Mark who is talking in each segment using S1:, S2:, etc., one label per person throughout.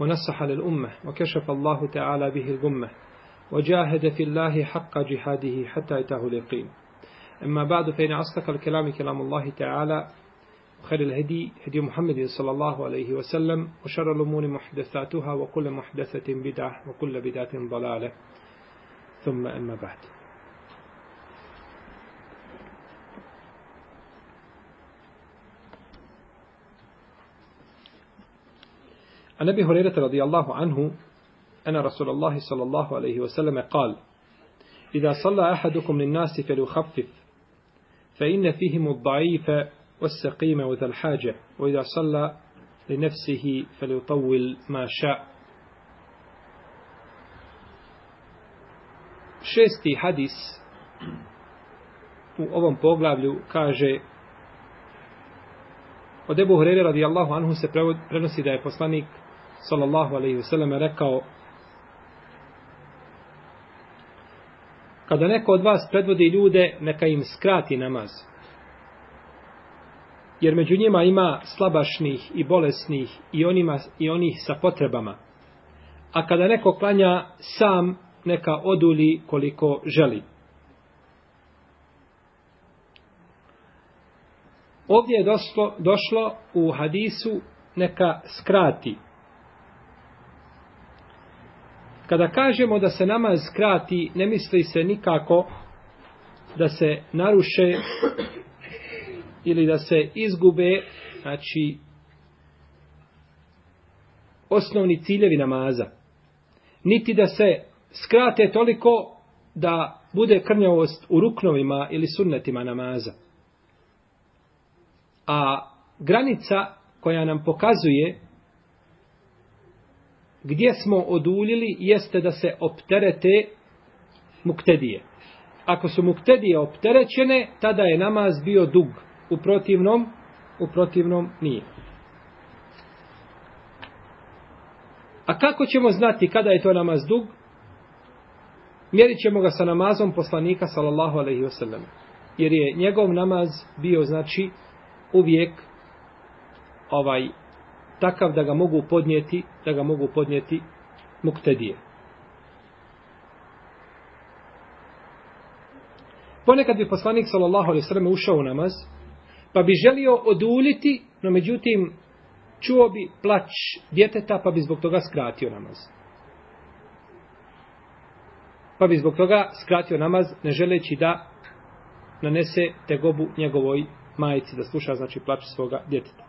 S1: ونصح للأمة وكشف الله تعالى به الغمة وجاهد في الله حق جهاده حتى يتاه اليقين. أما بعد فإن أصدق الكلام كلام الله تعالى وخير الهدي هدي محمد صلى الله عليه وسلم وشر الأمور محدثاتها وكل محدثة بدعة وكل بدعة ضلالة. ثم أما بعد. عن أبي هريرة رضي الله عنه أن رسول الله صلى الله عليه وسلم قال إذا صلى أحدكم للناس فليخفف فإن فيهم الضعيف والسقيم وذا الحاجة وإذا صلى لنفسه فليطول ما شاء šesti hadis u ovom poglavlju kaže od Ebu Hurere radijallahu anhu se prenosi da je poslanik sallallahu alaihi wasallam rekao kada neko od vas predvodi ljude neka im skrati namaz jer među njima ima slabašnih i bolesnih i, onima, i onih sa potrebama a kada neko klanja sam neka oduli koliko želi. Ovdje je došlo, došlo u hadisu neka skrati. Kada kažemo da se namaz skrati, ne misli se nikako da se naruše ili da se izgube, znači, osnovni ciljevi namaza. Niti da se skrate toliko da bude krnjavost u ruknovima ili sunnetima namaza. A granica koja nam pokazuje gdje smo oduljili jeste da se opterete muktedije. Ako su muktedije opterećene, tada je namaz bio dug. U protivnom, u protivnom nije. A kako ćemo znati kada je to namaz dug? mjerit ćemo ga sa namazom poslanika sallallahu alaihi wasallam. Jer je njegov namaz bio znači uvijek ovaj takav da ga mogu podnijeti, da ga mogu podnijeti muktedije. Ponekad bi poslanik sallallahu alejhi ve sellem ušao u namaz, pa bi želio oduljiti, no međutim čuo bi plać djeteta, pa bi zbog toga skratio namaz pa bi zbog toga skratio namaz ne želeći da nanese tegobu njegovoj majici da sluša znači plač svoga djeteta.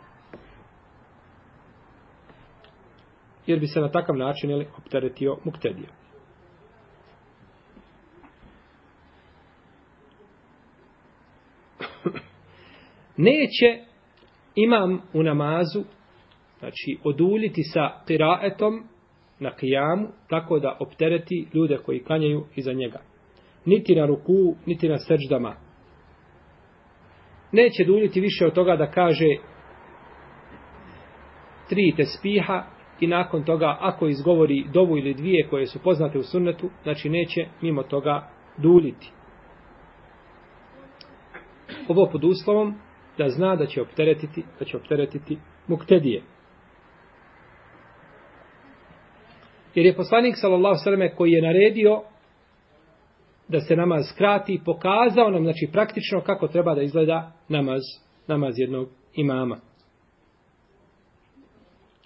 S1: Jer bi se na takav način jeli, opteretio muktedija. Neće imam u namazu znači oduljiti sa kiraetom na kijamu, tako da optereti ljude koji kanjaju iza njega. Niti na ruku, niti na srđdama. Neće duljiti više od toga da kaže tri tespiha i nakon toga ako izgovori dovu ili dvije koje su poznate u sunnetu, znači neće mimo toga duljiti. Ovo pod uslovom da zna da će opteretiti, da će opteretiti muktedije. Jer je poslanik sallallahu sallam koji je naredio da se namaz skrati, pokazao nam znači praktično kako treba da izgleda namaz, namaz jednog imama.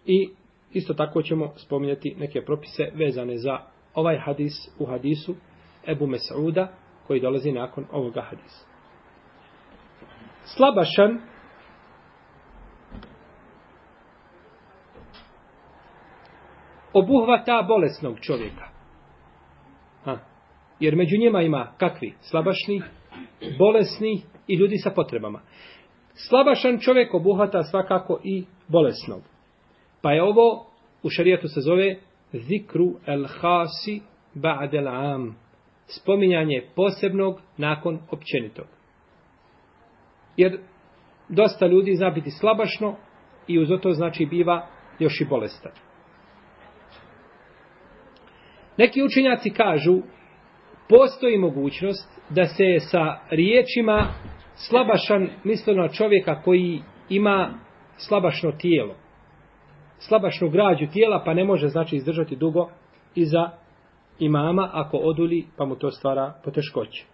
S1: I isto tako ćemo spominjati neke propise vezane za ovaj hadis u hadisu Ebu Mes'uda koji dolazi nakon ovoga hadisa. Slabašan obuhvata bolesnog čovjeka. Ha. Jer među njima ima kakvi? Slabašni, bolesni i ljudi sa potrebama. Slabašan čovjek obuhvata svakako i bolesnog. Pa je ovo u šarijatu se zove zikru el hasi ba'del am. Spominjanje posebnog nakon općenitog. Jer dosta ljudi zna biti slabašno i uz to znači biva još i bolestan. Neki učenjaci kažu postoji mogućnost da se sa riječima slabašan mislilo na čovjeka koji ima slabašno tijelo. Slabašnu građu tijela pa ne može znači izdržati dugo iza imama ako oduli pa mu to stvara poteškoće.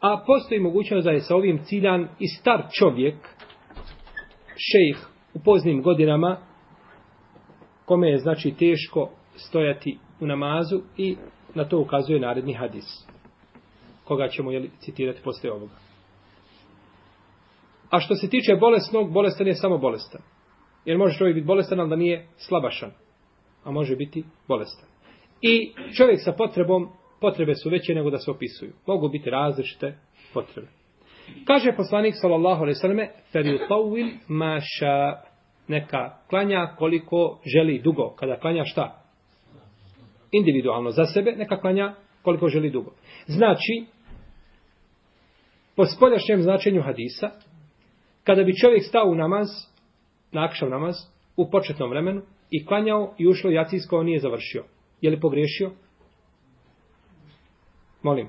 S1: A postoji mogućnost da je sa ovim ciljan i star čovjek, šejh u poznim godinama, kome je znači teško stojati u namazu i na to ukazuje naredni hadis. Koga ćemo jeli, citirati posle ovoga. A što se tiče bolesnog, bolestan je samo bolestan. Jer može čovjek biti bolestan, ali da nije slabašan. A može biti bolestan. I čovjek sa potrebom, potrebe su veće nego da se opisuju. Mogu biti različite potrebe. Kaže poslanik sallallahu alejhi ve selleme: "Feriutawil maša neka klanja koliko želi dugo. Kada klanja šta? individualno za sebe, neka klanja koliko želi dugo. Znači, po spoljašnjem značenju hadisa, kada bi čovjek stao u namaz, nakšav namaz, u početnom vremenu, i klanjao i ušlo jacijsko, on nije završio. Je li pogriješio? Molim.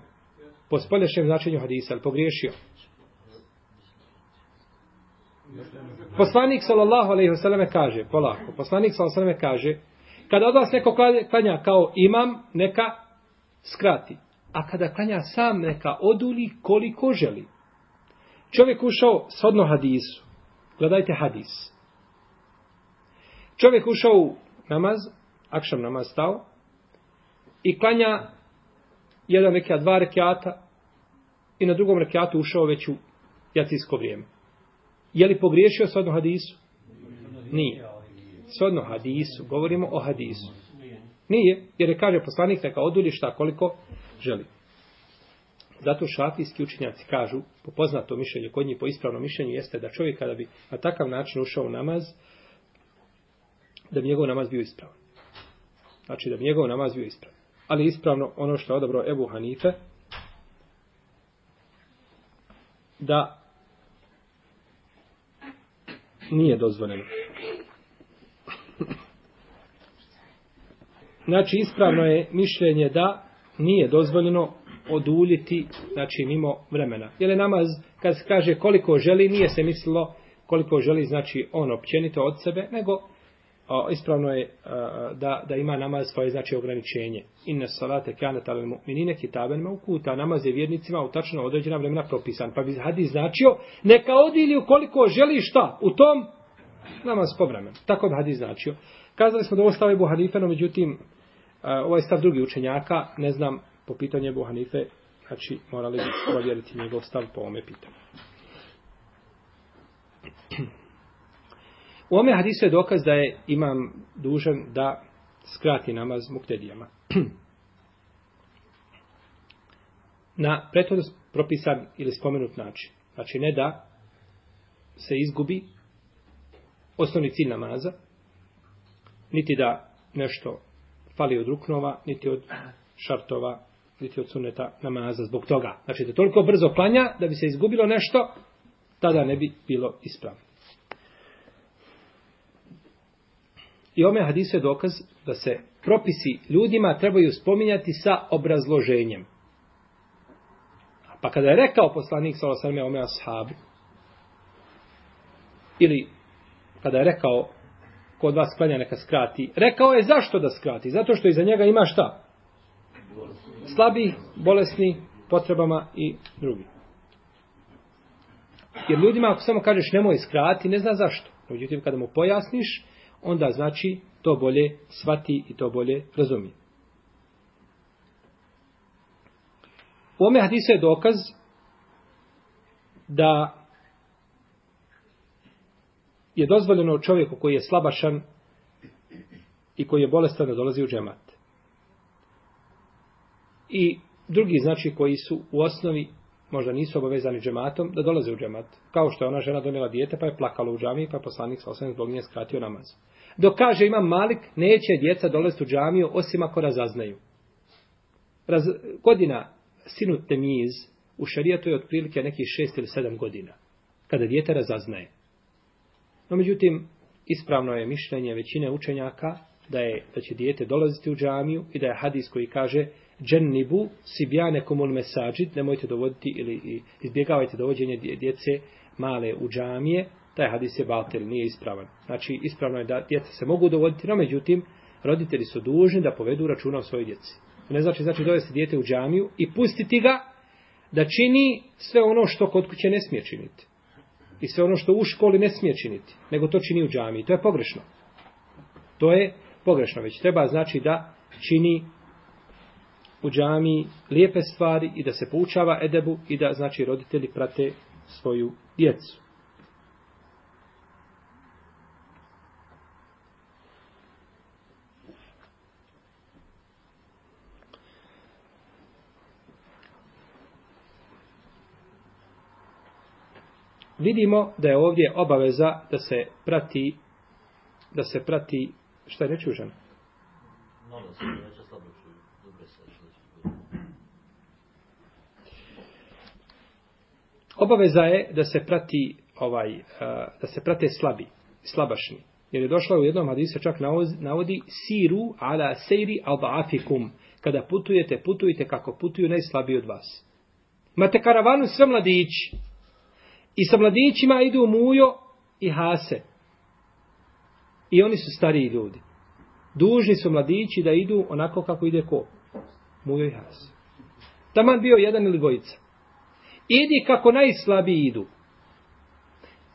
S1: Po spolješnjem značenju hadisa, ali pogriješio? Poslanik sallallahu alejhi ve selleme kaže, polako. Poslanik sallallahu alejhi ve selleme kaže: Kada od vas neko klanja kao imam, neka skrati. A kada klanja sam, neka oduli koliko želi. Čovjek ušao shodno hadisu. Gledajte hadis. Čovjek ušao u namaz, akšam namaz stao, i klanja jedan rekiat, dva rekiata, i na drugom rekiatu ušao već u jacijsko vrijeme. Je li pogriješio s hadisu? Nije shodno hadisu, govorimo o hadisu. Nije, jer je kaže poslanik neka odulji šta koliko želi. Zato šafijski učinjaci kažu, po poznatom mišljenju, kod njih po ispravnom mišljenju, jeste da čovjek kada bi na takav način ušao u namaz, da bi njegov namaz bio ispravan. Znači da bi njegov namaz bio ispravan. Ali ispravno ono što je odabrao Ebu Hanife, da nije dozvoljeno. Znači, ispravno je mišljenje da nije dozvoljeno oduljiti, znači, mimo vremena. Jer je namaz, kad se kaže koliko želi, nije se mislilo koliko želi, znači, on općenito od sebe, nego a, ispravno je a, da, da ima namaz svoje, znači, ograničenje. Inna salate kanat al mu'minine kitaben maukuta. Namaz je vjernicima u tačno određena vremena propisan. Pa bi hadis značio, neka odili koliko želi šta u tom namaz povremen. Tako bi hadis značio. Kazali smo da ovo stav Ebu Hanife, no međutim, ovaj stav drugi učenjaka, ne znam, po pitanju Ebu Hanife, znači, morali bi provjeriti njegov stav po ome pitanju. U ome hadisu je dokaz da je imam dužan da skrati namaz muktedijama. Na prethodno propisan ili spomenut način. Znači ne da se izgubi osnovni cilj namaza, niti da nešto fali od ruknova, niti od šartova, niti od suneta namaza zbog toga. Znači da toliko brzo klanja da bi se izgubilo nešto, tada ne bi bilo ispravno. I ome hadisu je dokaz da se propisi ljudima trebaju spominjati sa obrazloženjem. Pa kada je rekao poslanik sa osrme ome ashabu, ili kada je rekao kod vas klanja neka skrati. Rekao je zašto da skrati? Zato što iza njega ima šta? Slabi, bolesni, potrebama i drugi. Jer ljudima ako samo kažeš nemoj skrati, ne zna zašto. Međutim, kada mu pojasniš, onda znači to bolje svati i to bolje razumije. U ome hadisu je dokaz da je dozvoljeno čovjeku koji je slabašan i koji je bolestan da dolazi u džemat. I drugi znači koji su u osnovi možda nisu obavezani džematom da dolaze u džemat. Kao što je ona žena donijela dijete pa je plakala u džami pa je poslanik sa osam zbog nje skratio namaz. Dok kaže imam Malik, neće djeca dolaziti u džamiju osim ako razaznaju. Raz, godina sinu temiz u šarijatu je otprilike nekih šest ili sedam godina. Kada djete razaznaje. No međutim, ispravno je mišljenje većine učenjaka da je da će dijete dolaziti u džamiju i da je hadis koji kaže džennibu sibjane komul mesađid, nemojte dovoditi ili izbjegavajte dovođenje djece male u džamije, taj hadis je batel, nije ispravan. Znači, ispravno je da djeca se mogu dovoditi, no međutim, roditelji su dužni da povedu računa o svojoj djeci. To ne znači, znači dovesti dijete u džamiju i pustiti ga da čini sve ono što kod kuće ne smije činiti. I sve ono što u školi ne smije činiti, nego to čini u džamiji. To je pogrešno. To je pogrešno, već treba znači da čini u džamiji lijepe stvari i da se poučava edebu i da znači roditelji prate svoju djecu. Vidimo da je ovdje obaveza da se prati da se prati šta je reći užan? Obaveza je da se prati ovaj da se prate slabi, slabašni. Jer je došlo u jednom hadisu čak navodi siru ala sejri albaafikum. Kada putujete, putujte kako putuju najslabiji od vas. Imate karavanu sve mladići. I sa mladićima idu Mujo i Hase. I oni su stariji ljudi. Dužni su mladići da idu onako kako ide ko? Mujo i Hase. Taman bio jedan ili dvojica. Idi kako najslabiji idu.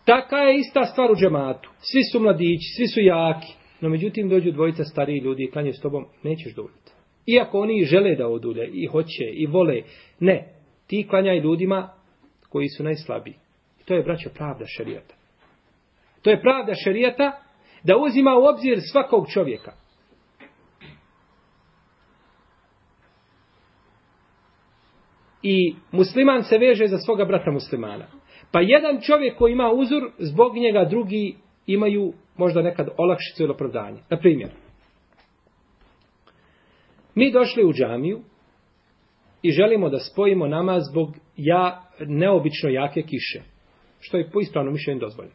S1: Taka je ista stvar u džematu. Svi su mladići, svi su jaki. No međutim dođu dvojica stariji ljudi i klanje s tobom, nećeš dovoljiti. Iako oni žele da odulje i hoće i vole, ne. Ti klanjaj ljudima koji su najslabiji. To je, braćo, pravda šarijata. To je pravda šarijata da uzima u obzir svakog čovjeka. I musliman se veže za svoga brata muslimana. Pa jedan čovjek koji ima uzor, zbog njega drugi imaju možda nekad olakšicu ili opravdanje. Na primjer, mi došli u džamiju i želimo da spojimo namaz zbog ja, neobično jake kiše što je po ispravnom mišljenju dozvoljeno.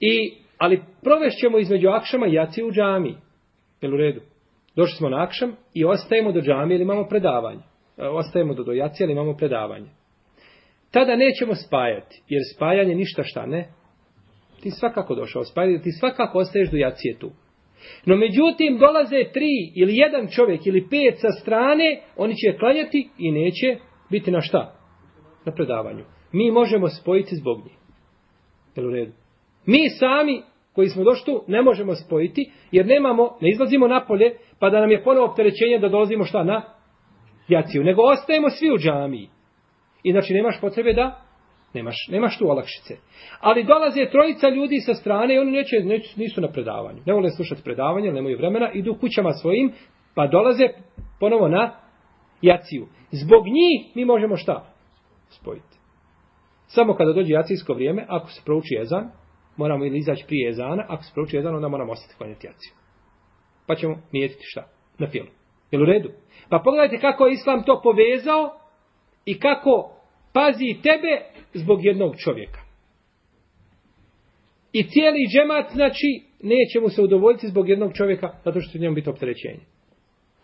S1: I, ali provešćemo između akšama i jaci u džami. Jel u redu? Došli smo na akšam i ostajemo do džami ili imamo predavanje. E, ostajemo do, do jaci ili imamo predavanje. Tada nećemo spajati, jer spajanje ništa šta ne. Ti svakako došao spajati, ti svakako ostaješ do jacije tu. No međutim, dolaze tri ili jedan čovjek ili pet sa strane, oni će klanjati i neće biti na šta? Na predavanju mi možemo spojiti zbog njih. Jel u redu? Mi sami koji smo došli tu ne možemo spojiti jer nemamo, ne izlazimo napolje pa da nam je ponovo opterećenje da dolazimo šta na jaciju. Nego ostajemo svi u džamiji. I znači nemaš potrebe da nemaš, nemaš tu olakšice. Ali dolaze trojica ljudi sa strane i oni neće, neće, nisu na predavanju. Ne vole slušati predavanje, nemaju vremena, idu kućama svojim pa dolaze ponovo na jaciju. Zbog njih mi možemo šta? Spojiti. Samo kada dođe jacijsko vrijeme, ako se prouči jezan, moramo ili izaći prije jezana, ako se prouči jezan, onda moramo ostati klanjati jaciju. Pa ćemo nijetiti šta? Na filu. Jel u redu? Pa pogledajte kako je Islam to povezao i kako pazi tebe zbog jednog čovjeka. I cijeli džemat, znači, neće mu se udovoljiti zbog jednog čovjeka, zato što će njemu biti opterećenje.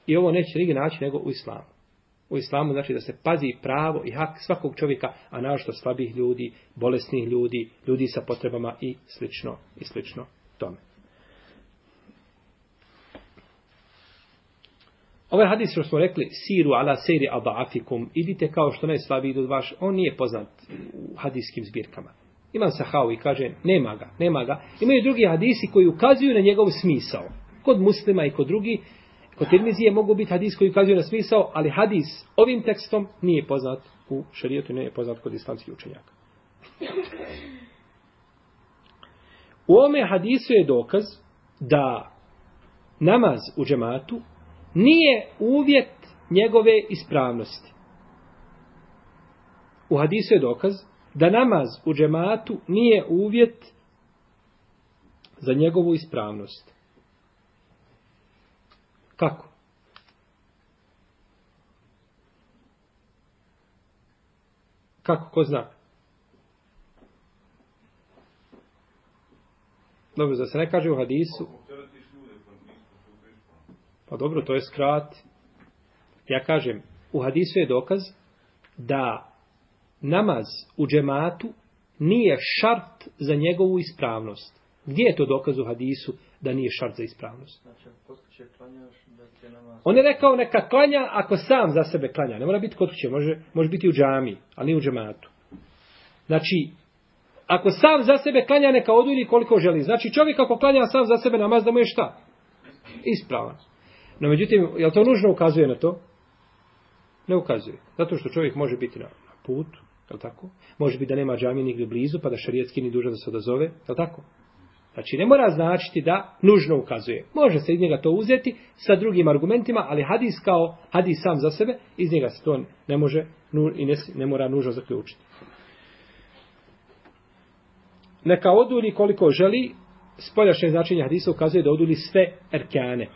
S1: I ovo neće nigdje naći nego u islamu u islamu znači da se pazi pravo i hak svakog čovjeka, a našto slabih ljudi, bolesnih ljudi, ljudi sa potrebama i slično i slično tome. Ovaj hadis što smo rekli, siru ala seri aba'afikum, idite kao što najslabiji idu vaš, on nije poznat u hadiskim zbirkama. Imam sahao i kaže, nema ga, nema ga. Imaju drugi hadisi koji ukazuju na njegov smisao. Kod muslima i kod drugi, Kod Tirmizije mogu biti hadis koji ukazuje na smisao, ali hadis ovim tekstom nije poznat u šarijetu, nije poznat kod islamskih učenjaka. U ome hadisu je dokaz da namaz u džematu nije uvjet njegove ispravnosti. U hadisu je dokaz da namaz u džematu nije uvjet za njegovu ispravnost. Kako? Kako, ko zna? Dobro, da se ne kaže u hadisu. Pa dobro, to je skrat. Ja kažem, u hadisu je dokaz da namaz u džematu nije šart za njegovu ispravnost. Gdje je to dokaz u hadisu da nije šart za ispravnost? Znači, On je rekao neka klanja ako sam za sebe klanja. Ne mora biti kod kuće, može, može biti u džami, ali nije u džematu. Znači, ako sam za sebe klanja neka odulji koliko želi. Znači čovjek ako klanja sam za sebe namaz da mu je šta? Ispravan. No međutim, je to nužno ukazuje na to? Ne ukazuje. Zato što čovjek može biti na, na putu, je tako? Može biti da nema džami nigdje blizu, pa da šarijetski ni duža da se odazove, je tako? Znači, ne mora značiti da nužno ukazuje. Može se iz njega to uzeti sa drugim argumentima, ali hadis kao hadis sam za sebe, iz njega se to ne može i ne, ne mora nužno zaključiti. Neka oduli koliko želi, spoljašnje značenje hadisa ukazuje da oduli sve erkane.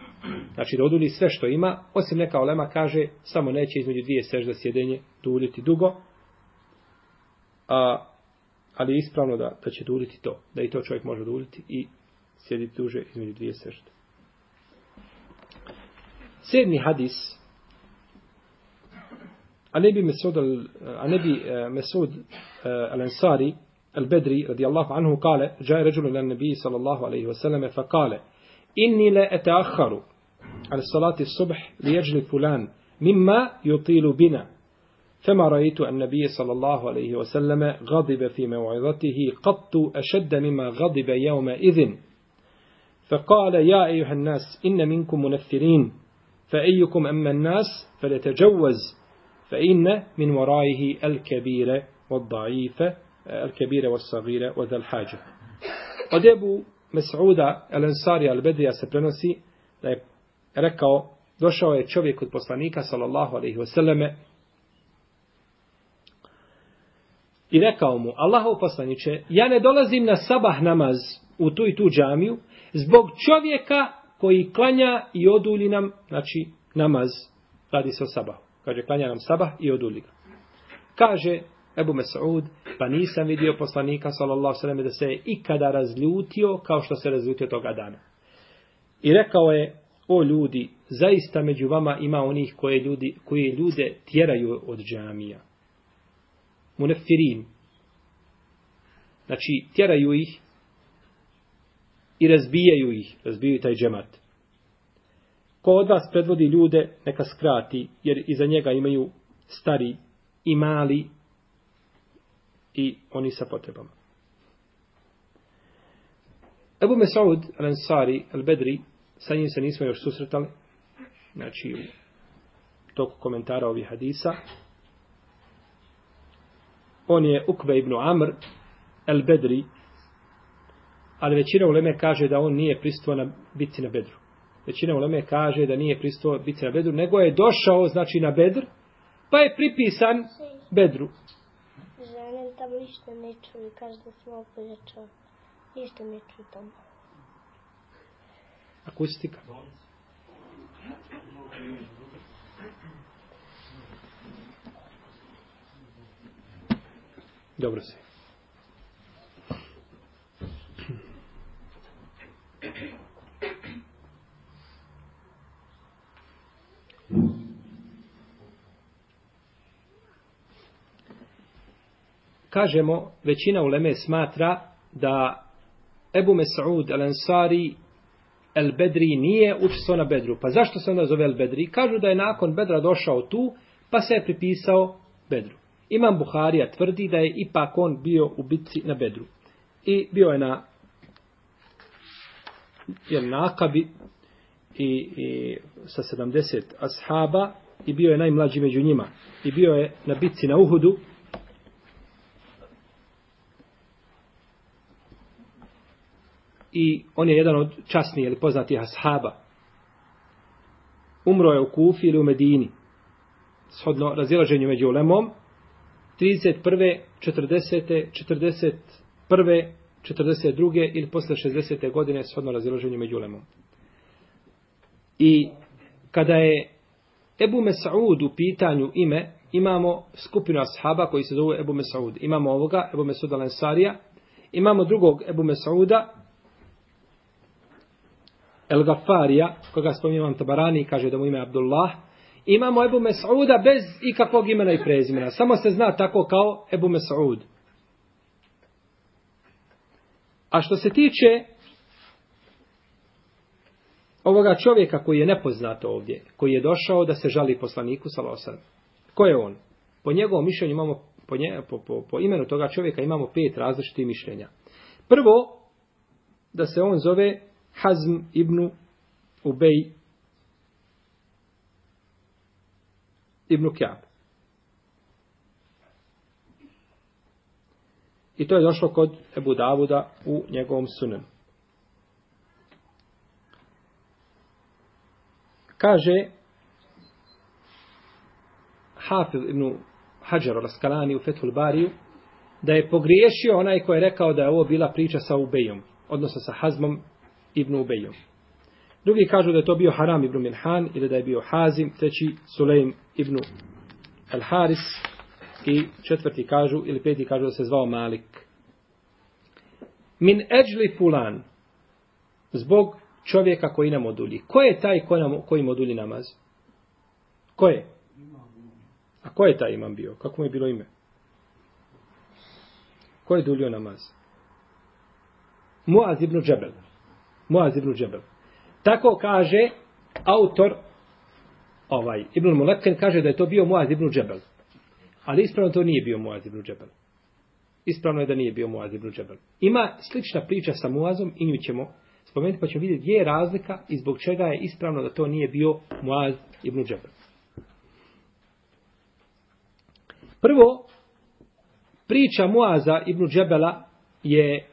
S1: Znači da oduli sve što ima, osim neka olema kaže, samo neće između dvije sežda sjedenje duljiti dugo, a, ali je ispravno da, da će duljiti to, da i to čovjek može duljiti i sjediti duže između dvije sežde. Sedmi hadis, a ne bi Mesud, a ne bi Mesud al-Ansari, البدري رضي الله عنه قال جاء رجل إلى النبي صلى الله عليه وسلم فقال إني لا أتأخر على الصلاة الصبح ليجل فلان مما يطيل بنا فما رأيت النبي صلى الله عليه وسلم غضب في موعظته قط أشد مما غضب يومئذ فقال يا أيها الناس إن منكم منفرين فأيكم أما الناس فليتجوز فإن من ورائه الكبير والضعيف sagire wa zal hađa. Od Ebu Mes'uda al-Ansari al-Bedrija se prenosi da je rekao, došao je čovjek od poslanika sallallahu i rekao mu, Allahov poslaniće, ja ne dolazim na sabah namaz u tu i tu džamiju zbog čovjeka koji klanja i odulji nam, znači namaz, radi se o sabahu. Kaže, klanja nam sabah i odulji ga. Kaže, Ebu Mes'ud, pa nisam vidio poslanika sallallahu sallam da se je ikada razljutio kao što se razljutio toga dana. I rekao je, o ljudi, zaista među vama ima onih koje ljudi, koje ljude tjeraju od džamija. Munefirin. Znači, tjeraju ih i razbijaju ih, razbijaju taj džemat. Ko od vas predvodi ljude, neka skrati, jer iza njega imaju stari i mali i oni sa potrebama. Ebu Mesaud al-Ansari al-Bedri, sa njim se nismo još susretali, znači u toku komentara ovih hadisa. On je Ukve ibn Amr al-Bedri, ali većina uleme kaže da on nije pristuo na biti na Bedru. Većina uleme kaže da nije pristuo biti na Bedru, nego je došao, znači, na Bedr, pa je pripisan Bedru
S2: tamo ništa ne čuju, kaže da sam opojačao. Ništa ne čuju tamo.
S1: Akustika. Dobro se. kažemo, većina uleme smatra da Ebu Mes'ud al-Ansari el-Bedri nije učestvo na Bedru. Pa zašto se onda zove el-Bedri? Kažu da je nakon Bedra došao tu, pa se je pripisao Bedru. Imam Buharija tvrdi da je ipak on bio u bitci na Bedru. I bio je na je nakabi i, i sa 70 ashaba i bio je najmlađi među njima. I bio je na bitci na Uhudu i on je jedan od časnijih ili poznatih ashaba. Umro je u Kufi ili u Medini. Shodno razilaženju među ulemom. 31. 40. 41. 42. ili posle 60. godine shodno razilaženju među ulemom. I kada je Ebu Mesaud u pitanju ime, imamo skupinu ashaba koji se zove Ebu Mesaud. Imamo ovoga, Ebu Mesaud al-Ansarija, imamo drugog Ebu Mesauda, El Gafarija, koga spominjam Tabarani, kaže da mu ime Abdullah, imamo Ebu Mes'uda bez ikakvog imena i prezimena. Samo se zna tako kao Ebu Mes'ud. A što se tiče ovoga čovjeka koji je nepoznat ovdje, koji je došao da se žali poslaniku Salosan. Ko je on? Po njegovom mišljenju imamo, po, nje, po, po, po imenu toga čovjeka imamo pet različitih mišljenja. Prvo, da se on zove Hazm ibn Ubej ibn Kjab. I to je došlo kod Ebu Davuda u njegovom sunenu. Kaže Hafiz ibn Hajar al-Skalani u Fethul Bariju da je pogriješio onaj ko je rekao da je ovo bila priča sa Ubejom, odnosno sa Hazmom ibn Ubejom. Drugi kažu da je to bio Haram ibn Minhan ili da je bio Hazim, treći Sulejm ibn al-Haris i četvrti kažu ili peti kažu da se zvao Malik. Min eđli fulan zbog čovjeka koji nam odulji. Ko je taj ko nam, koji modulji namaz? Ko je? A ko je taj imam bio? Kako mu je bilo ime? Ko je dulio namaz? Muaz ibn Džebel. Muaz ibn Džebel. Tako kaže autor ovaj, Ibn Mulekken kaže da je to bio Muaz ibn Džebel. Ali ispravno to nije bio Muaz ibn Džebel. Ispravno je da nije bio Muaz ibn Džebel. Ima slična priča sa Muazom i nju ćemo spomenuti pa ćemo vidjeti gdje je razlika i zbog čega je ispravno da to nije bio Muaz ibn Džebel. Prvo, priča Muaza ibn Džebela je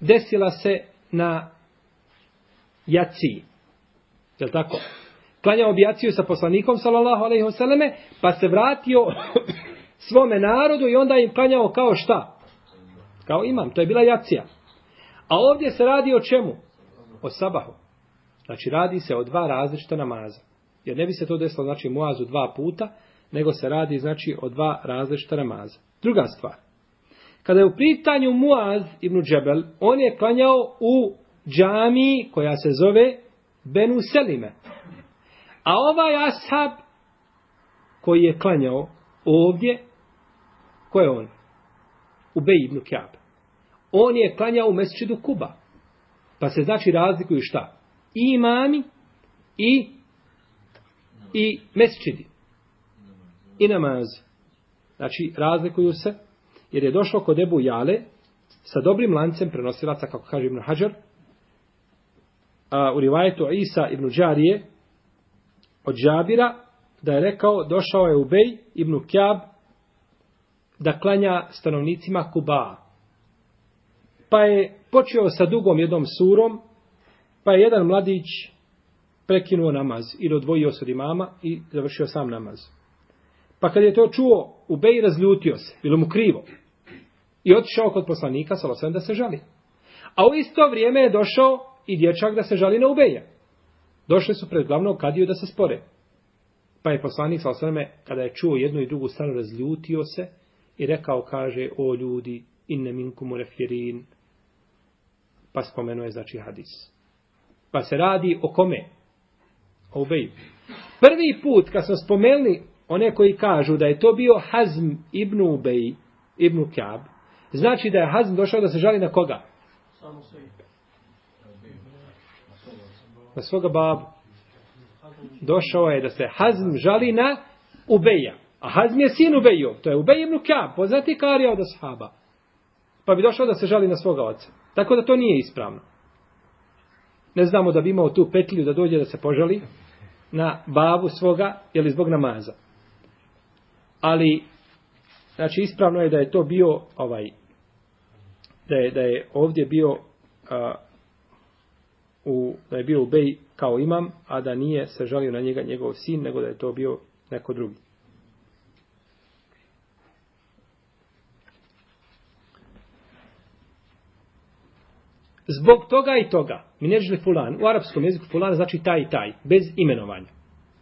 S1: desila se na Jaciji. Je li tako? Klanjao bi Jaciju sa poslanikom, sallallahu alaihi vseleme, pa se vratio svome narodu i onda im klanjao kao šta? Kao imam, to je bila Jacija. A ovdje se radi o čemu? O sabahu. Znači radi se o dva različita namaza. Jer ne bi se to desilo znači muazu dva puta, nego se radi znači o dva različita namaza. Druga stvar. Kada je u pitanju Muaz ibn Džebel, on je klanjao u džami koja se zove Benu Selime. A ovaj ashab koji je klanjao ovdje, ko je on? Ubej ibn Kjab. On je klanjao u mesčidu Kuba. Pa se znači razlikuju šta? I imami i i mesčidi. I namazi. Znači razlikuju se jer je došlo kod Ebu Jale sa dobrim lancem prenosilaca, kako kaže Ibn Hajar, a, u rivajetu Isa ibn Đarije od Džabira, da je rekao, došao je Ubej ibn Kjab da klanja stanovnicima Kuba. Pa je počeo sa dugom jednom surom, pa je jedan mladić prekinuo namaz ili odvojio se od imama i završio sam namaz. Pa kad je to čuo, Ubej razljutio se, bilo mu krivo. I otišao kod poslanika, salosem, da se žali. A u isto vrijeme je došao i dječak da se žali na Ubeja. Došli su pred glavnog kadiju da se spore. Pa je poslanik salosem, kada je čuo jednu i drugu stranu, razljutio se i rekao, kaže, o ljudi, inne minkumu refirin. Pa spomenuo je, znači, hadis. Pa se radi o kome? O Ubeju. Prvi put, kad smo spomenuli one koji kažu da je to bio Hazm ibn Ubej, ibn Kjab, Znači da je Hazm došao da se žali na koga? Na svoga babu. Došao je da se Hazm žali na Ubeja. A Hazm je sin Ubejov. To je Ubej ibn Kjab, poznati karija od ashaba. Pa bi došao da se žali na svoga oca. Tako da to nije ispravno. Ne znamo da bi imao tu petlju da dođe da se požali na babu svoga, ili zbog namaza. Ali, znači, ispravno je da je to bio ovaj da je, da je ovdje bio a, u, da je bio u Bej kao imam, a da nije se žalio na njega njegov sin, nego da je to bio neko drugi. zbog toga i toga, mi fulan, u arapskom jeziku fulan znači taj i taj, bez imenovanja.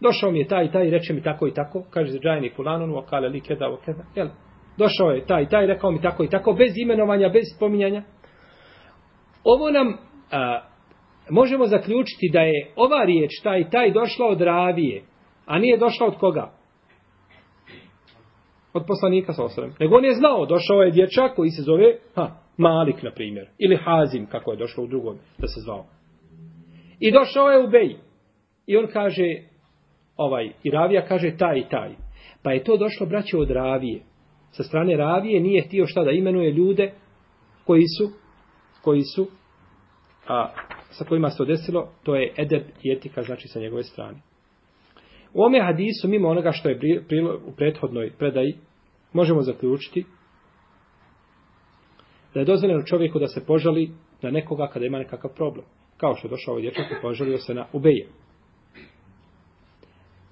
S1: Došao mi je taj i taj, reče mi tako i tako, kaže se džajni fulan, on vakale li keda, keda, jel? Došao je taj i taj, rekao mi tako i tako, bez imenovanja, bez spominjanja. Ovo nam a, možemo zaključiti da je ova riječ, taj taj, došla od ravije, a nije došla od koga? Od poslanika sa osrem. Nego on je znao, došao je dječak koji se zove ha, Malik, na primjer. Ili Hazim, kako je došlo u drugom da se zvao. I došao je u Bej. I on kaže, ovaj, i Ravija kaže taj i taj. Pa je to došlo, braće, od Ravije. Sa strane Ravije nije htio šta da imenuje ljude koji su, koji su, a sa kojima se to desilo, to je edeb i etika, znači sa njegove strane. U ome hadisu, mimo onoga što je u prethodnoj predaji, možemo zaključiti da je dozvoljeno čovjeku da se požali na nekoga kada ima nekakav problem. Kao što je došao ovaj dječak i požalio se na ubeje.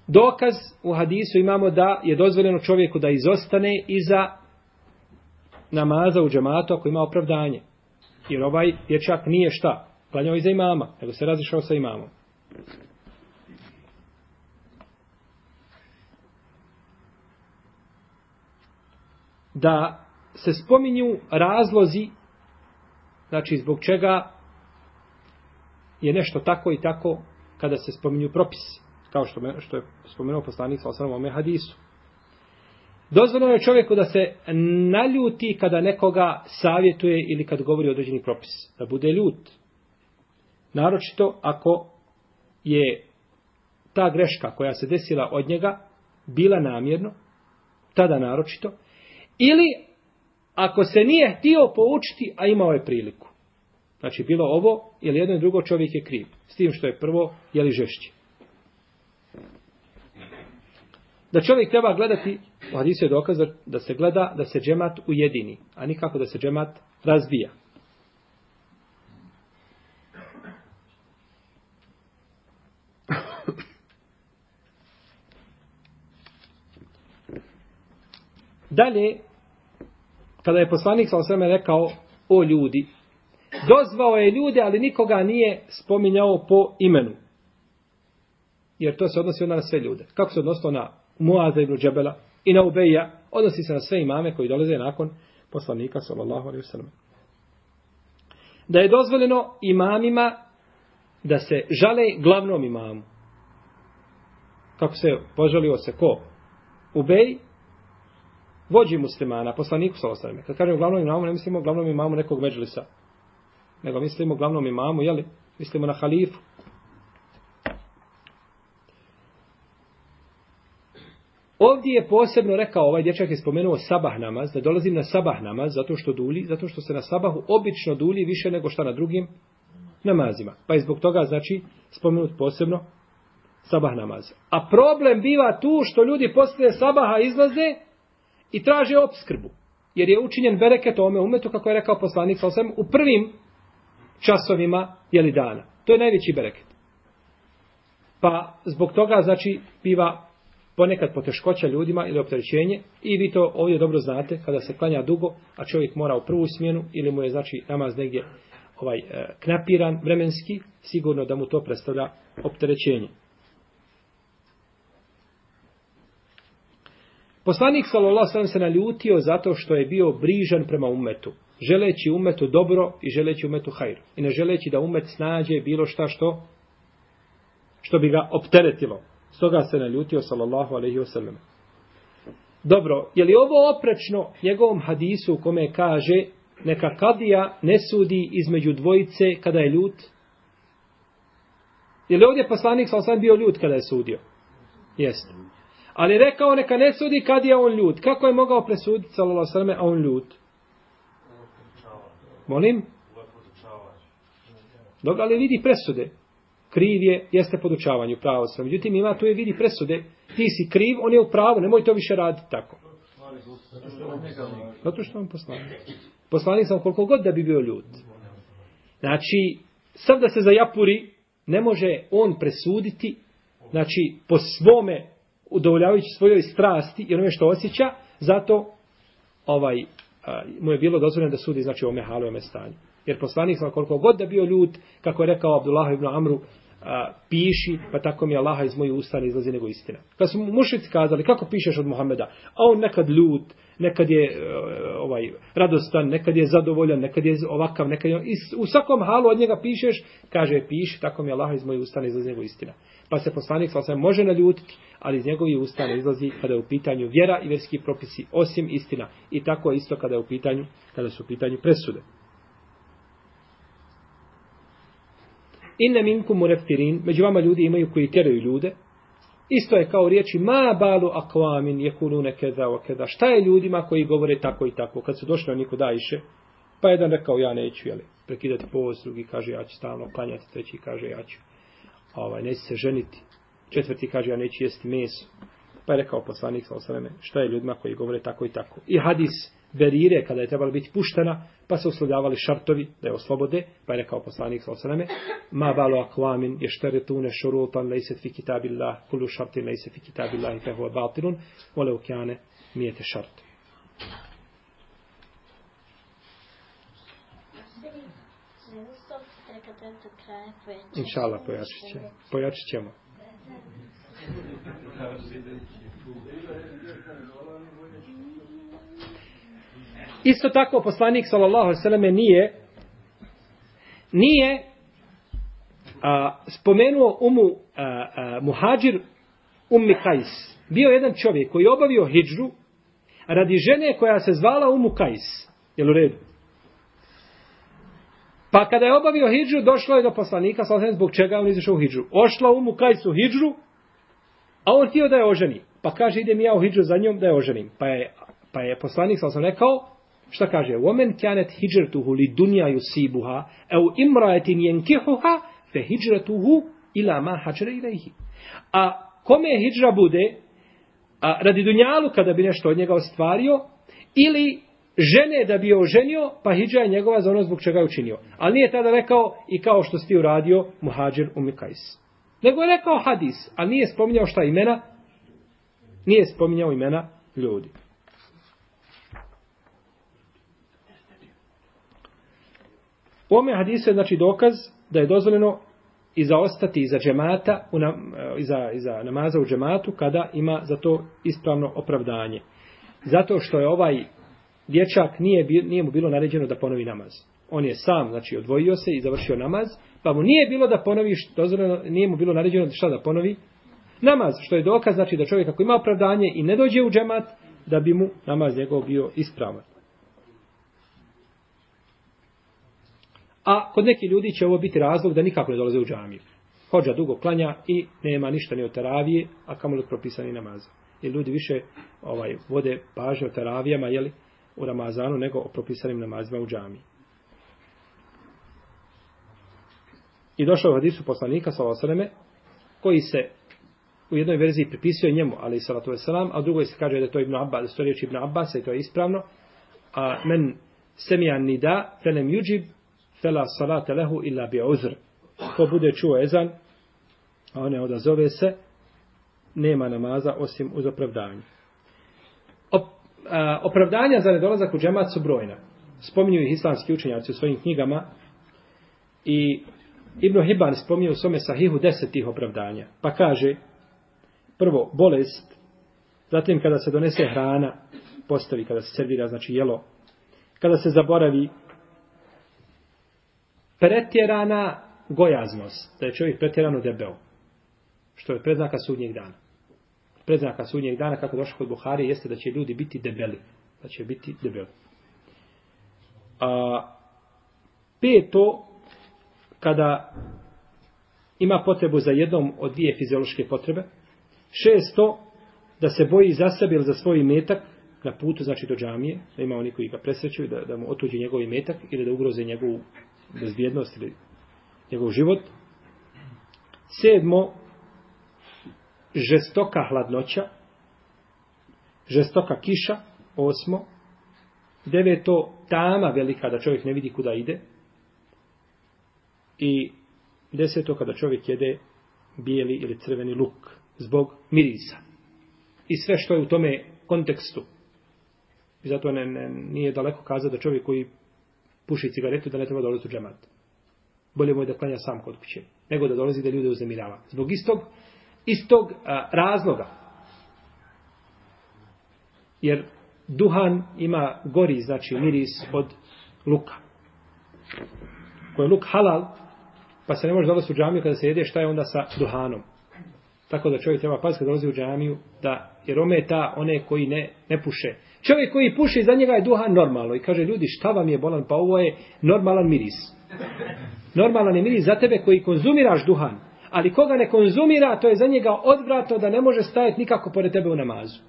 S1: Dokaz u hadisu imamo da je dozvoljeno čovjeku da izostane iza namaza u džematu ako ima opravdanje. Jer ovaj dječak nije šta? Klanjao iza imama, nego se razišao sa imamom. Da se spominju razlozi, znači zbog čega je nešto tako i tako kada se spominju propisi, kao što, me, što je spomenuo poslanik sa osnovom ome hadisu. Dozvoljeno je čovjeku da se naljuti kada nekoga savjetuje ili kad govori određeni propis. Da bude ljut. Naročito ako je ta greška koja se desila od njega bila namjerno, tada naročito, ili ako se nije htio poučiti, a imao je priliku. Znači, bilo ovo, ili jedno i drugo čovjek je kriv. S tim što je prvo, je li žešće. Da čovjek treba gledati, u hadisu je dokaz da se gleda da se džemat ujedini, a nikako da se džemat razbija. Dalje, kada je poslanik sa osvrame rekao o ljudi, dozvao je ljude, ali nikoga nije spominjao po imenu. Jer to se odnosi onda na sve ljude. Kako se odnosilo na Muaza ibn Džebela i na Ubeja, odnosi se na sve imame koji dolaze nakon poslanika sallallahu alaihi wasallam. Da je dozvoljeno imamima da se žale glavnom imamu. Kako se požalio se ko? Ubej vođi muslimana, poslaniku sa osadime. Kad kažemo glavnom imamu, ne mislimo glavnom imamu nekog međlisa. Nego mislimo glavnom imamu, jeli? Mislimo na halifu. Ovdje je posebno rekao, ovaj dječak je spomenuo sabah namaz, da dolazim na sabah namaz, zato što dulji, zato što se na sabahu obično dulji više nego što na drugim namazima. Pa je zbog toga, znači, spomenut posebno sabah namaz. A problem biva tu što ljudi poslije sabaha izlaze i traže obskrbu. Jer je učinjen bereket ome umetu, kako je rekao poslanik sa u prvim časovima jeli dana. To je najveći bereket. Pa zbog toga, znači, biva ponekad poteškoća ljudima ili opterećenje i vi to ovdje dobro znate kada se klanja dugo, a čovjek mora u prvu smjenu ili mu je znači namaz negdje ovaj e, knapiran vremenski, sigurno da mu to predstavlja opterećenje. Poslanik sallallahu alejhi se naljutio zato što je bio brižan prema umetu, želeći umetu dobro i želeći umetu hajr. I ne želeći da umet snađe bilo šta što što bi ga opteretilo. Stoga se naljutio sallallahu alejhi ve sellem. Dobro, je li ovo oprečno njegovom hadisu u kome kaže neka kadija ne sudi između dvojice kada je ljut? Je li ovdje poslanik sallallahu bio ljut kada je sudio? Jeste. Ali rekao neka ne sudi kad je on ljut. Kako je mogao presuditi sallallahu alejhi a on ljut? Molim? Dok ali vidi presude. Kriv je, jeste podučavanju pravo sam. Međutim, ima tu je vidi presude. Ti si kriv, on je u pravu, nemoj to više raditi tako. Zato što on poslanik. Poslanik sam koliko god da bi bio ljut. Znači, sad da se zajapuri, ne može on presuditi, znači, po svome udovoljavajući svojoj strasti i onome što osjeća, zato ovaj, a, mu je bilo dozvoljeno da sudi znači o mehalu i ome stanju. Jer poslanik sam koliko god da bio ljut, kako je rekao Abdullah ibn Amru, a, piši, pa tako mi Allaha iz mojih usta ne izlazi nego istina. Kad su mu mušici kazali, kako pišeš od Muhameda? A on nekad ljut, nekad je e, ovaj radostan, nekad je zadovoljan, nekad je ovakav, nekad je... I u svakom halu od njega pišeš, kaže, piši, tako mi Allaha iz mojih usta ne izlazi nego istina. Pa se poslanik sa može naljutiti, ali iz njegovih usta ne izlazi kada je u pitanju vjera i verski propisi, osim istina. I tako isto kada je u pitanju, kada su u pitanju presude. Inne minkum mureftirin, među vama ljudi imaju koji tjeraju ljude. Isto je kao riječi ma balu akvamin jekulune keda o keda. Šta je ljudima koji govore tako i tako? Kad su došli oni kod Ajše, pa jedan rekao ja neću, jeli, prekidati povoz, drugi kaže ja ću stalno klanjati, treći kaže ja ću, ovaj, neće se ženiti. Četvrti kaže ja neću jesti meso. Pa je rekao poslanik sa osaleme, šta je ljudima koji govore tako i tako. I hadis Berire, kada je trebala biti puštena, pa se uslovljavali šartovi da je oslobode, pa je rekao poslanik sa osaleme, ma balo akvamin, je šteretune šurutan, lejset fi kitabillah, kulu šartin lejset fi kitabillah, i fehu batilun, vole ukjane, mijete šart. Inša Inšala, pojačit ćemo. Pojačit ćemo. Isto tako poslanik sallallahu alejhi nije nije a, spomenuo umu a, a, muhađir ummi Kajs. Bio jedan čovjek koji je obavio hidžru radi žene koja se zvala umu Kajs. Jel u redu? Pa kada je obavio hijđu, došlo je do poslanika, sallallahu zbog čega on izašao u hijđu. Ošla umu kajsu u a on htio da je oženi. Pa kaže, idem ja u hijđu za njom da je oženim. Pa je, pa je poslanik, sallallahu rekao, Šta kaže? Women kanet hijratuhu li dunja yusibuha au imra'atin yankihuha fa hijratuhu ila ma hajra ilayhi. A kome hijra bude a, radi dunjalu kada bi nešto od njega ostvario ili žene da bi je oženio, pa hijđa je njegova za ono zbog čega je učinio. Ali nije tada rekao i kao što si uradio muhađir u Mikajs. Nego je rekao hadis, a nije spominjao šta imena, nije spominjao imena ljudi. U ome hadisu je znači dokaz da je dozvoljeno i zaostati iza džemata, u nam, e, iza, iza namaza u džematu, kada ima za to ispravno opravdanje. Zato što je ovaj dječak, nije, nije mu bilo naređeno da ponovi namaz. On je sam, znači, odvojio se i završio namaz, pa mu nije bilo da ponovi, dozvoljeno, nije mu bilo naređeno da šta da ponovi namaz, što je dokaz, znači, da čovjek ako ima opravdanje i ne dođe u džemat, da bi mu namaz njegov bio ispravan. A kod neki ljudi će ovo biti razlog da nikako ne dolaze u džamiju. Hođa dugo klanja i nema ništa ni od teravije, a kamo li propisani namaz. Jer ljudi više ovaj, vode pažnje o teravijama jeli, u Ramazanu nego o propisanim namazima u džami. I došao u hadisu poslanika s.a.v. Koji se u jednoj verziji pripisuje njemu, ali i salatu wasalam, a u drugoj se kaže da je to Ibn Abbas, da su to riječi Ibn Abbas, i to je ispravno. A men semija nida, felem juđib, fela salate lehu illa bi uzr. Ko bude čuo ezan, a ne odazove se, nema namaza osim uz opravdanje. A, opravdanja za nedolazak u džemat su brojna. Spominju ih islamski učenjaci u svojim knjigama i Ibn Hibban spominju u svome sahihu deset tih opravdanja. Pa kaže, prvo, bolest, zatim kada se donese hrana, postavi, kada se servira, znači jelo, kada se zaboravi, pretjerana gojaznost, da je čovjek pretjerano debel, što je predznaka sudnjeg dana. Predznaka sudnjeg dana, kako došlo kod Buhari, jeste da će ljudi biti debeli. Da će biti debeli. A, peto, kada ima potrebu za jednom od dvije fiziološke potrebe. Šesto, da se boji za sebe ili za svoj metak na putu, znači do džamije, da ima oni koji ga presrećuju, da, da mu otuđi njegov metak ili da ugroze njegovu bezbjednost ili njegov život. Sedmo, žestoka hladnoća, žestoka kiša, osmo, deveto, tama velika da čovjek ne vidi kuda ide, i deseto kada čovjek jede bijeli ili crveni luk zbog mirisa. I sve što je u tome kontekstu. I zato ne, ne, nije daleko kazati da čovjek koji puši cigaretu da ne treba dolaziti u džemat. Bolje mu je da klanja sam kod kuće, nego da dolazi da ljude uznemirava. Zbog istog, istog a, razloga. Jer duhan ima gori, znači miris od luka. Ko je luk halal, pa se ne može dolaziti u džamiju kada se jede, šta je onda sa duhanom? Tako da čovjek treba paziti kada dolazi u džamiju, da, jer ometa one koji ne, ne puše. Čovjek koji puši, za njega je duhan normalno. I kaže, ljudi, šta vam je bolan? Pa ovo je normalan miris. Normalan je miris za tebe koji konzumiraš duhan. Ali koga ne konzumira, to je za njega odvratno da ne može stajati nikako pored tebe u namazu.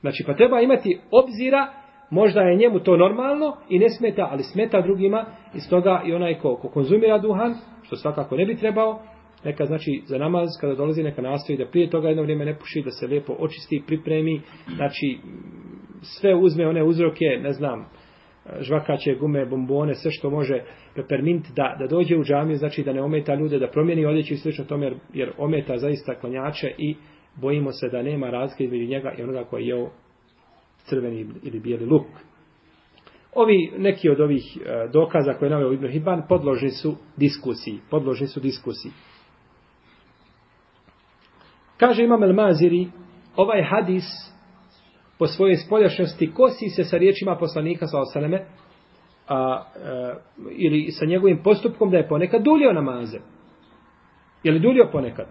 S1: Znači, pa treba imati obzira, možda je njemu to normalno i ne smeta, ali smeta drugima. Iz toga i onaj ko, ko konzumira duhan, što svakako ne bi trebao, neka znači za namaz kada dolazi neka nastoji da prije toga jedno vrijeme ne puši da se lijepo očisti pripremi znači sve uzme one uzroke ne znam žvakaće gume bombone sve što može pepermint da da dođe u džamiju znači da ne ometa ljude da promijeni odjeću i slično tome jer, jer ometa zaista klanjače i bojimo se da nema razlike između njega i onoga koji je jeo crveni ili bijeli luk Ovi, neki od ovih e, dokaza koje je naveo Ibn Hibban podložni su diskusiji. Podložni su diskusiji. Kaže Imam El Maziri, ovaj hadis po svojoj spoljašnjosti kosi se sa riječima poslanika sa osaleme, a, a, ili sa njegovim postupkom da je ponekad dulio namaze. Je li dulio ponekad?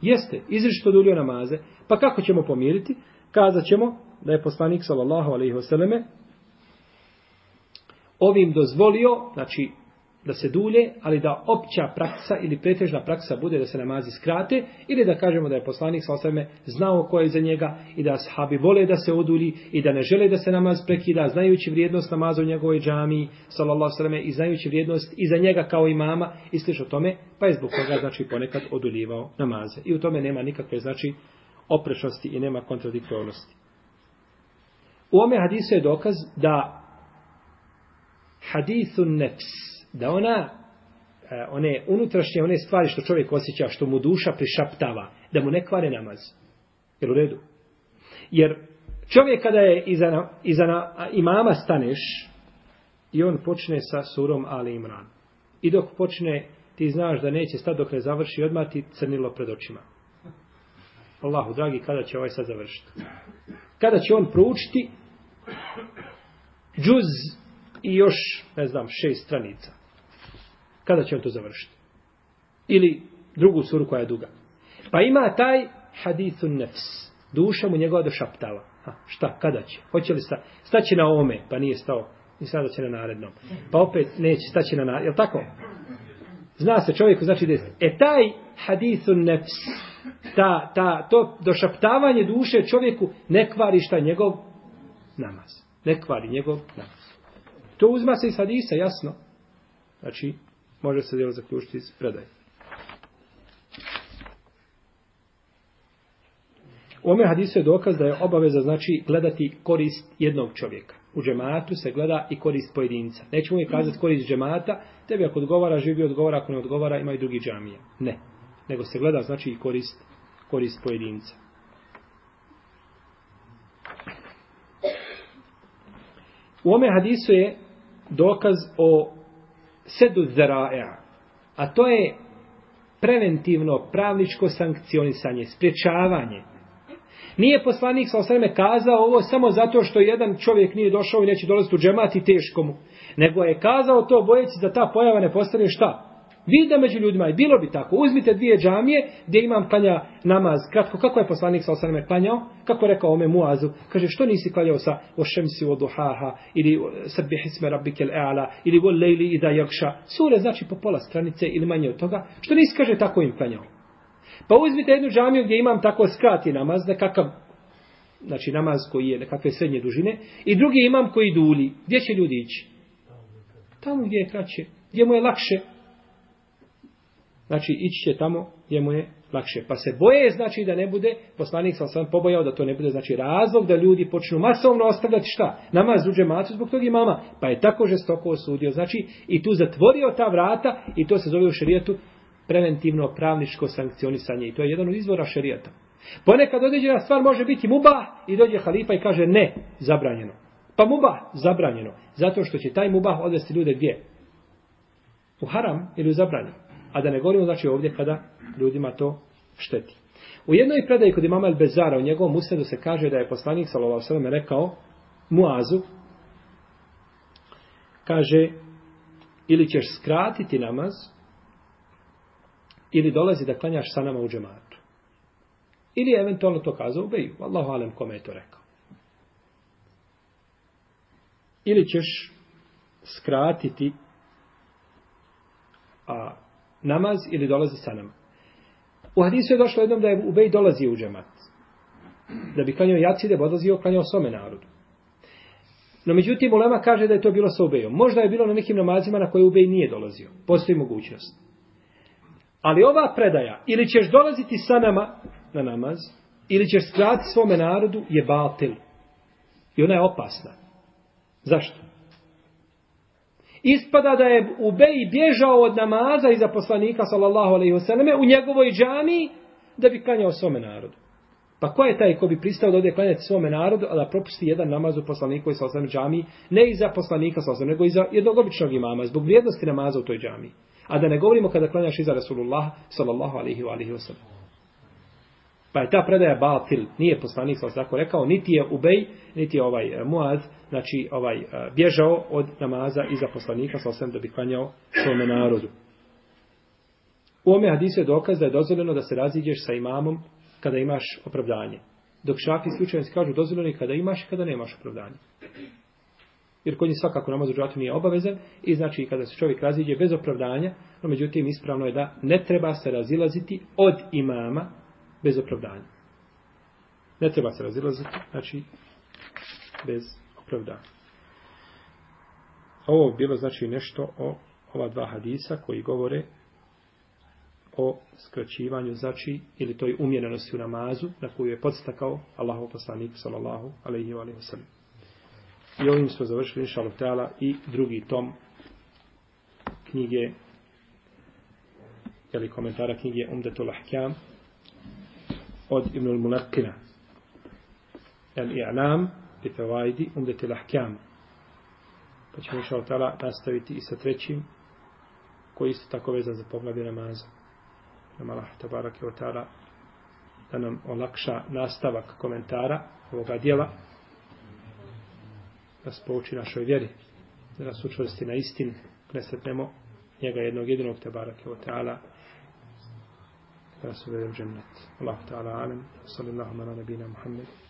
S1: Jeste, izričito dulio namaze. Pa kako ćemo pomiriti? Kazat ćemo da je poslanik sallallahu alaihi wasallame ovim dozvolio, znači da se dulje, ali da opća praksa ili pretežna praksa bude da se namazi skrate ili da kažemo da je poslanik sa osvrame znao ko je za njega i da sahabi vole da se odulji i da ne žele da se namaz prekida znajući vrijednost namaza u njegovoj džami sallallahu sallam i znajući vrijednost i za njega kao imama i sliš tome pa je zbog toga znači ponekad oduljivao namaze i u tome nema nikakve znači oprečnosti i nema kontradiktornosti. U ome hadisu je dokaz da hadithun nefs da ona e, one unutrašnje one stvari što čovjek osjeća, što mu duša prišaptava, da mu ne kvare namaz. Jer u redu? Jer čovjek kada je iza, iza imama staneš i on počne sa surom Ali Imran. I dok počne, ti znaš da neće stati dok ne završi, odmah ti crnilo pred očima. Allahu, dragi, kada će ovaj sad završiti? Kada će on proučiti džuz i još, ne znam, šest stranica. Kada će on to završiti? Ili drugu suru koja je duga. Pa ima taj hadithu nefs. Duša mu njegova došaptava. Ha, šta, kada će? Hoće li sta, staći na ome? Pa nije stao. I sada će na narednom. Pa opet neće staći na narednom. Je tako? Zna se čovjeku znači da je. E taj hadithu nefs. Ta, ta, to došaptavanje duše čovjeku ne kvari šta njegov namaz. Ne kvari njegov namaz. To uzma se iz hadisa, jasno. Znači, može se djelo zaključiti iz predaje. U ome hadisu je dokaz da je obaveza znači gledati korist jednog čovjeka. U džematu se gleda i korist pojedinca. Nećemo uvijek kazati korist džemata, tebi ako odgovara, živi odgovara, ako ne odgovara, ima i drugi džamije. Ne. Nego se gleda znači i korist, korist pojedinca. U ome hadisu je dokaz o sedu zaraja, a to je preventivno pravničko sankcionisanje, spriječavanje. Nije poslanik sa osreme kazao ovo samo zato što jedan čovjek nije došao i neće dolaziti u džemat i teško mu. Nego je kazao to bojeći da ta pojava ne postane šta? Vida među ljudima i bilo bi tako. Uzmite dvije džamije gdje imam klanja namaz. Kratko, kako je poslanik sa osaname klanjao? Kako je rekao ome Muazu? Kaže, što nisi klanjao sa o šemsi o duhaha ili sabbi hisme rabbike l'ala ili o lejli i da jakša? Sure znači po pola stranice ili manje od toga. Što nisi, kaže, tako im klanjao? Pa uzmite jednu džamiju gdje imam tako skrati namaz, nekakav znači namaz koji je nekakve srednje dužine i drugi imam koji dulji. Gdje će ljudi ići? Tamo gdje je kraće. Gdje mu je lakše znači ići će tamo gdje mu je lakše. Pa se boje znači da ne bude, poslanik sam sam pobojao da to ne bude znači razlog da ljudi počnu masovno ostavljati šta? Namaz uđe džematu zbog tog mama. Pa je tako žestoko osudio. Znači i tu zatvorio ta vrata i to se zove u šerijetu preventivno pravničko sankcionisanje. I to je jedan od izvora šerijata. Ponekad određena stvar može biti muba i dođe halifa i kaže ne, zabranjeno. Pa mubah, zabranjeno. Zato što će taj mubah odvesti ljude gdje? U haram ili u zabranjeno. A da ne govorimo znači ovdje kada ljudima to šteti. U jednoj predaji kod imama El-Bezara u njegovom usredu se kaže da je poslanik s.a.v. rekao Muazu kaže ili ćeš skratiti namaz ili dolazi da klanjaš sa nama u džematu. Ili je eventualno to kazao u Allahu alem kome je to rekao. Ili ćeš skratiti a, namaz ili dolazi sa nama. U hadisu je došlo jednom da je Ubej dolazi u džemat. Da bi klanjao jacide, odlazio, klanjao svome narodu. No međutim, Ulema kaže da je to bilo sa Ubejom. Možda je bilo na nekim namazima na koje Ubej nije dolazio. Postoji mogućnost. Ali ova predaja, ili ćeš dolaziti sa nama na namaz, ili ćeš skrati svome narodu, je batil. I ona je opasna. Zašto? Ispada da je Ubej bježao od namaza iza poslanika, sallallahu alaihi selleme u njegovoj džami, da bi klanjao svome narodu. Pa ko je taj ko bi pristao da ode klanjati svome narodu, a da propusti jedan namaz u poslaniku i sallallahu džami, ne iza poslanika, sallallahu nego iza jednog običnog imama, zbog vrijednosti namaza u toj džami. A da ne govorimo kada klanjaš iza Rasulullah, sallallahu alaihi wa alaihi wasallam. Pa je ta predaja batil, nije poslanik sallallahu rekao, niti je Ubej, niti je ovaj eh, Muaz, znači ovaj bježao od namaza iza poslanika sa osam da bi klanjao svome narodu. U ome hadisu je dokaz da je dozvoljeno da se raziđeš sa imamom kada imaš opravdanje. Dok šafi slučajnici kažu dozvoljeno je kada imaš kada nemaš opravdanje. Jer kod njih svakako namaz u džatu nije obavezan i znači kada se čovjek raziđe bez opravdanja, no međutim ispravno je da ne treba se razilaziti od imama bez opravdanja. Ne treba se razilaziti, znači, bez opravdanja. Ovo bilo znači nešto o ova dva hadisa koji govore o skraćivanju, znači, ili toj umjerenosti u namazu, na koju je podstakao Allahov poslanik, sallallahu alejhi ve sellem. I ovim smo završili, inshallah Allah, i drugi tom knjige, ili komentara knjige Umdatul Ahkam, od Ibnul Munakina. El-I'lam bitavajdi umdete lahkjam. Pa ćemo šao tala nastaviti i sa trećim, koji isto tako vezan za poglavlje namaza. Nama lah tabarak je otala da nam olakša nastavak komentara ovoga dijela, da spouči našoj vjeri, da nas učvrsti na istinu, presretnemo njega jednog jedinog tabarak je otala, da nas uvedem džennet. Allah ta'ala amin. Sallallahu ala nabina Muhammedu.